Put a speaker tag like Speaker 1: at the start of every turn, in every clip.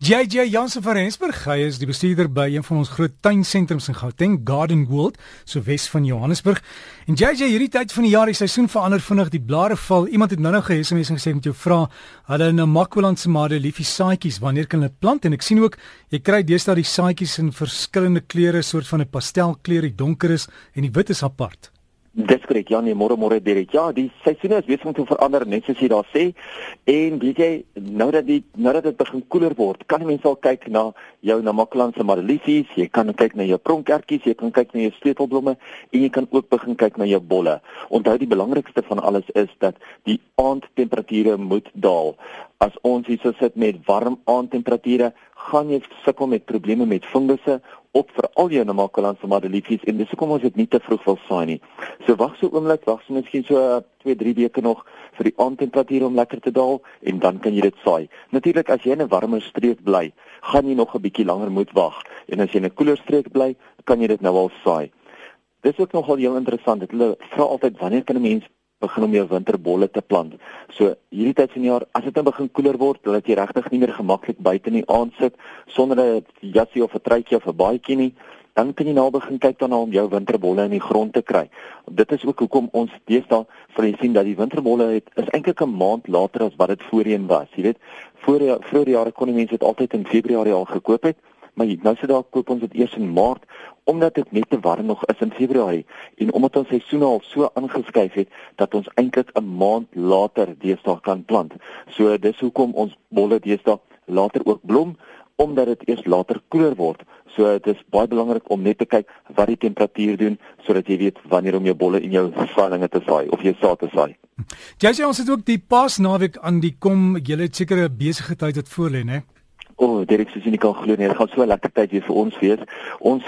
Speaker 1: JJ Jansen van Rensburg, hy is die bestuurder by een van ons groot tuinsentrums in Gauteng, Garden World, so wes van Johannesburg. En JJ, hierdie tyd van die jaar, die seisoen verander vinnig, die blare val. Iemand het nou-nou ge-SMS gesê met jou vra, hulle in 'n Makwaland se made liefie saadjies, wanneer kan hulle plant? En ek sien ook jy kry deesdae die saadjies in verskillende kleure, soort van 'n pastelkleur, die donker is en die wit is apart.
Speaker 2: Dis korrek. Ja, nee, môre môre Derek. Ja, die seisoene is besig om te verander net soos jy daar sê. En weet jy, nou dat die nou dat dit begin koeler word, kan mense al kyk na jou Namakwalandse madeliefs, jy kan kyk na jou pronkertjies, jy kan kyk na jou sleutelblomme en jy kan ook begin kyk na jou bolle. Onthou die belangrikste van alles is dat die aandtemperature moet daal. As ons hier sit met warm aandtemperature, gaan jy sukkel met probleme met fungusse op veral jou Namakwalandse madeliefs en dis hoekom ons dit nie te vroeg wil saai nie. So wag so oomblik, wag so miskien so 2, 3 weke nog vir die aandtemperatuur om lekker te daal en dan kan jy dit saai. Natuurlik as jy in 'n warmer streek bly, gaan jy nog 'n bietjie langer moet wag en as jy in 'n koeler streek bly, kan jy dit nou al saai. Dis ook nogal heel interessant. Hulle vra altyd wanneer kan 'n mens begin om jou winterbolle te plant. So hierdie tyd van die jaar, as dit nou begin koeler word, dat jy regtig nie meer gemaklik buite in die aand sit sonder 'n jassie of 'n truitjie of 'n baadjie nie, dan kan jy nou begin kyk daarna om jou winterbolle in die grond te kry. Dit is ook hoekom ons deesdae vir jy sien dat die winterbolle het is eintlik 'n maand later as wat dit voorheen was. Jy weet, voor vroeër jare kon mense dit altyd in Februarie al gekoop het maar nou sit daar koop ons dit eers in Maart omdat dit net te warm nog is in Februarie en omdat ons seisoene al so aangeskuif het dat ons eintlik 'n maand later deesdae kan plant. So dis hoekom ons bolle deesdae later ook blom omdat dit eers later koeler word. So dit is baie belangrik om net te kyk wat die temperatuur doen sodat jy weet wanneer om jou bolle en jou saailinge te saai of jy saad te saai.
Speaker 1: Jy sê ons het ook die Paasnaweek aan die kom. Jy het seker 'n besige tyd wat voor lê, né?
Speaker 2: O, oh, Derek, soos jy nie kan glo nie, dit gaan so 'n lekker tyd wees vir ons wees. Ons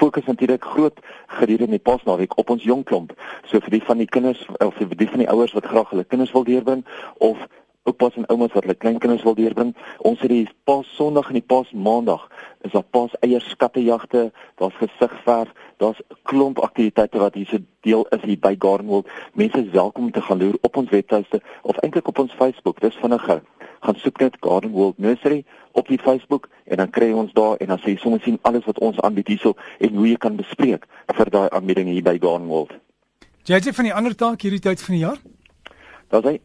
Speaker 2: fokus natuurlik groot gedurende die Paasnaweek op ons jong klomp. So vir die van die kinders of vir die van die ouers wat graag hulle kinders wil deurbring of oupas en oumas wat hulle kleinkinders wil deurbring. Ons het die Paas Sondag en die Paas Maandag is daar Paas eierskattejagte, daar's gesigverf, daar's 'n klomp aktiwiteite wat hier se deel is hier by Gardenwold. Mense is welkom om te gaan loer op ons webtuiste of eintlik op ons Facebook. Dis vinniger gaan soek net Garden World Nursery op die Facebook en dan kry ons daar en dan sê jy sommer sien alles wat ons aanbied hierso en hoe jy kan bespreek vir daai aanbiedinge hier by Garden World.
Speaker 1: Jy het van die ander taak hierdie tyd van die jaar?
Speaker 2: Daar's hy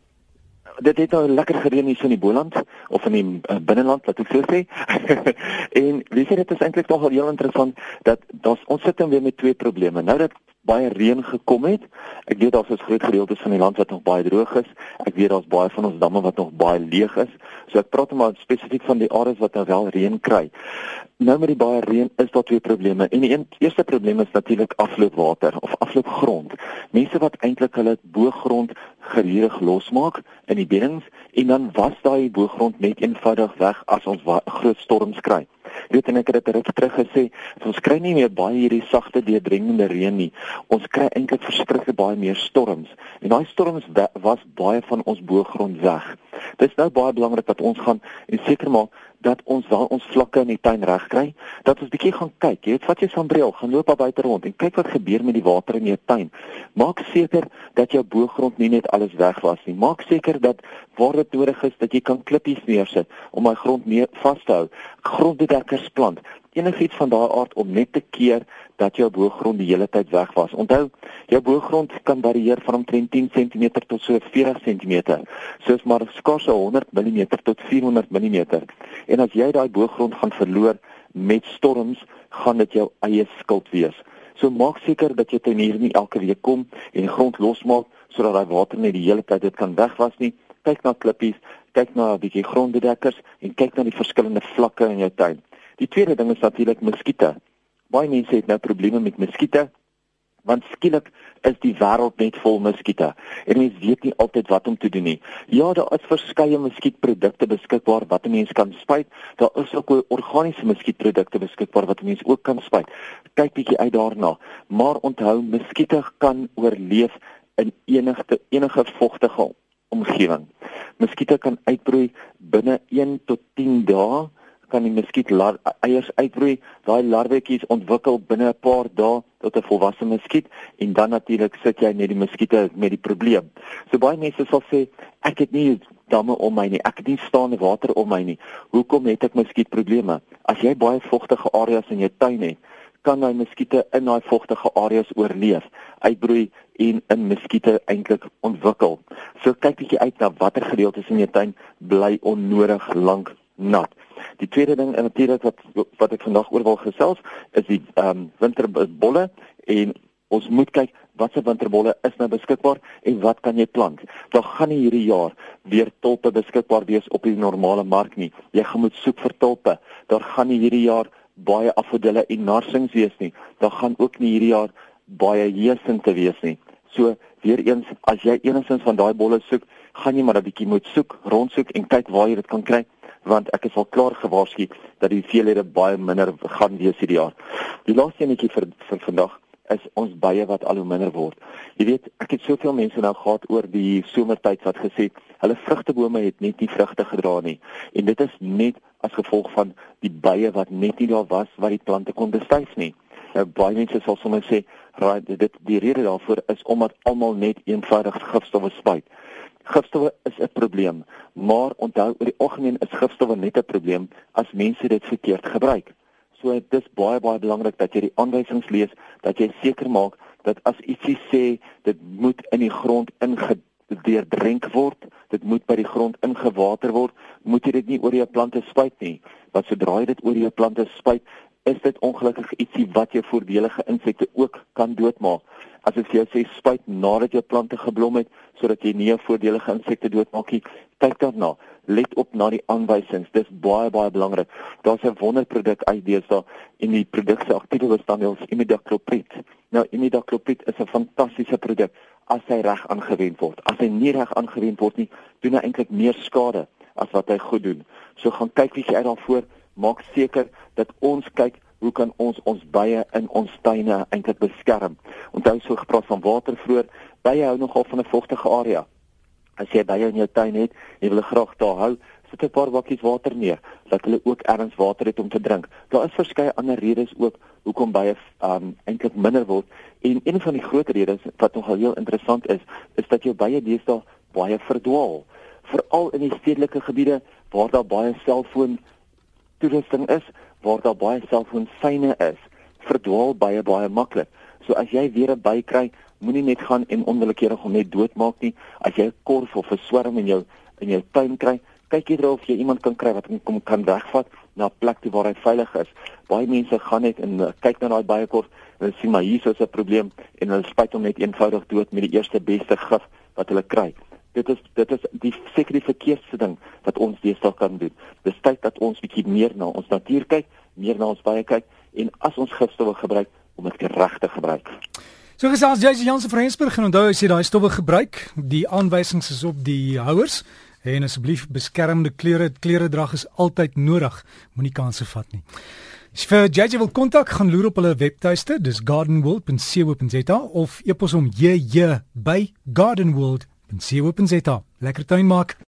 Speaker 2: dit het nou lekker gereën hier in die Boland of in die uh, binneland wat ek sou sê. en weet jy dit is eintlik nogal heel interessant dat ons ons sit dan weer met twee probleme. Nou dat baie reën gekom het. Ek weet daar's 'n groot gedeelte van die land wat nog baie droog is. Ek weet daar's baie van ons damme wat nog baie leeg is. So ek praat maar spesifiek van die areas wat nou wel reën kry. Nou met die baie reën is daar twee probleme. En die een, eerste probleem is natuurlik afloopwater of afloopgrond. Mense wat eintlik hulle boogrond gereedig losmaak in die beddings en dan was daai boogrond net eenvoudig weg as ons groot storms kry. Jy weet en ek het dit reg terug gesê, ons kry nie meer baie hierdie sagte deurdringende reën nie. Ons kry eintlik verskriklik baie meer storms. En daai storms was baie van ons boergrond weg. Dit is nou baie belangrik dat ons gaan en seker maak dat ons wel ons vlakke in die tuin regkry, dat ons bietjie gaan kyk. Jy weet, vat jy sambreel, gaan loop daar buite rond en kyk wat gebeur met die water in jou tuin. Maak seker dat jou boergrond nie net alles weg was nie. Maak seker dat waar dit nodig is dat jy kan klippies neersit om my grond meer vas te hou. Grondbedekkers plant enigiets van daai aard om net te keer dat jou boergrond die hele tyd weg was. Onthou, jou boergrond kan varieer van omtrent 10 cm tot so 40 cm. Soos maar skaars 100 mm tot 400 mm. En as jy daai boergrond gaan verloor met storms, gaan dit jou eie skuld wees. So maak seker dat jy ten hier nie elke week kom en die grond losmaak sodat daai water net die hele tyd dit kan wegwas nie. Kyk na klippies, kyk na 'n bietjie grondbedekkers en kyk na die verskillende vlakke in jou tuin. Die tweede ding is natuurlik muskiete. Baie mense het nou probleme met muskiete want skielik is die wêreld net vol muskiete en mense weet nie altyd wat om te doen nie. Ja, daar is verskeie muskietprodukte beskikbaar wat 'n mens kan spuit. Daar is ook organiese muskietprodukte beskikbaar wat 'n mens ook kan spuit. Kyk bietjie uit daarna. Maar onthou, muskiete kan oorleef in enige enige vogtige omgewing. Muskiete kan uitbroei binne 1 tot 10 dae kan die muskiet eiers uitbroei. Daai larwetjies ontwikkel binne 'n paar dae tot 'n volwasse muskiet en dan natuurlik sit jy met die muskiete met die probleem. So baie mense sal sê ek het nie damme om my nie. Ek het nie staande water om my nie. Hoekom het ek muskietprobleme? As jy baie vogtige areas in jou tuin het, kan daai muskiete in daai vogtige areas oorleef, uitbroei en in muskiete eintlik ontwikkel. So kyk bietjie uit na watter gedeeltes in jou tuin bly onnodig lank nat. Die tweede ding en natuurlik wat wat ek vandag oor wil gesels is die ehm um, winterbolle en ons moet kyk watse winterbolle is nou beskikbaar en wat kan jy plant. Daar gaan nie hierdie jaar weer tulpe beskikbaar wees op die normale mark nie. Jy gaan moet soek vir tulpe. Daar gaan nie hierdie jaar baie afodille en narsings wees nie. Daar gaan ook nie hierdie jaar baie hesinte wees nie. So weer eens as jy enigstens van daai bolle soek, gaan jy maar 'n bietjie moet soek, rondsoek en kyk waar jy dit kan kry want ek is al klaar gewaarsku dat die veelhede baie minder gaan wees hierdie jaar. Die laaste enetjie vir vir vandag is ons bye wat al hoe minder word. Jy weet, ek het soveel mense nou gehad oor die somertyd wat gesê hulle vrugtebome het net nie vrugte gedra nie en dit is net as gevolg van die bye wat net nie daar was wat die plante kon bestuif nie. Nou baie mense sal sommer sê, "Raai, dit die rede daarvoor is omdat almal net eenvoudig gifstowwe spuit." Gifstowwe is 'n probleem, maar onthou oor die algemeen is gifstowwe net 'n probleem as mense dit verkeerd gebruik. So dit is baie baie belangrik dat jy die aanwysings lees, dat jy seker maak dat as ietsie sê dit moet in die grond ingedeurdrink word, dit moet by die grond ingewater word, moet jy dit nie oor jou plante spuit nie. Want sodra jy dit oor jou plante spuit, is dit ongelukkig ietsie wat jou voordelige insekte ook kan doodmaak. As ek jou sê spuit nadat jou plante geblom het sodat jy nie 'n voordelige insekte doodmaak nie, kyk daarna. Let op na die aanwysings. Dis baie baie belangrik. Daar's 'n wonderproduk uit deesdae en die produk se aktiewe bestanddeel is imidacloprid. Nou imidacloprid is 'n fantastiese produk as hy reg aangewend word. As hy nie reg aangewend word nie, doen hy eintlik meer skade as wat hy goed doen. So gaan kyk wie jy uit daarvoor maak seker dat ons kyk hoe kan ons ons bye in ons tuine eintlik beskerm. Onthou so gepraat van water vroeër, bye hou nogal van 'n vogtige area. As jy bye in jou tuin het, jy wil graag daar hou, sit 'n paar bakkies water neer dat hulle ook ergens water het om te drink. Daar is verskeie ander redes ook hoekom bye um eintlik minder word en een van die groot redes wat nogal heel interessant is, is dat jou bye deesdae baie verdwaal. Veral in die stedelike gebiede waar daar baie selfoon toerusting is, waar daar baie selfoonsyne is, verdwaal baie baie maklik. So as jy weer 'n by kry, moenie net gaan en onwillekeurig hom net doodmaak nie. As jy 'n korf of 'n swerm in jou in jou tuin kry, kyk eerder of jy iemand kan kry wat hom kan wegvat na 'n plek toe waar hy veilig is. Baie mense gaan net en uh, kyk na daai baie korf en hulle sien maar hier is 'n probleem en hulle spuit hom net eenvoudig dood met die eerste beste gif wat hulle kry dit is dit is die seker die verkeerdste ding ons deesdae kan doen. Dis tyd dat ons bietjie meer na ons natuur kyk, meer na ons baie kyk en as ons gifstowwe gebruik om dit reg te gebruik.
Speaker 1: So gesels jy Janse Frensburg en onthou as jy daai stowwe gebruik, die aanwysings is op die houers en asseblief beskermende klere klere drag is altyd nodig. Moenie kanse vat nie. Vir JJ wil kontak, gaan loer op hulle webtuiste, dis gardenworld.co.za of e-pos om jj by gardenworld.co.za. Lekker tuin maak.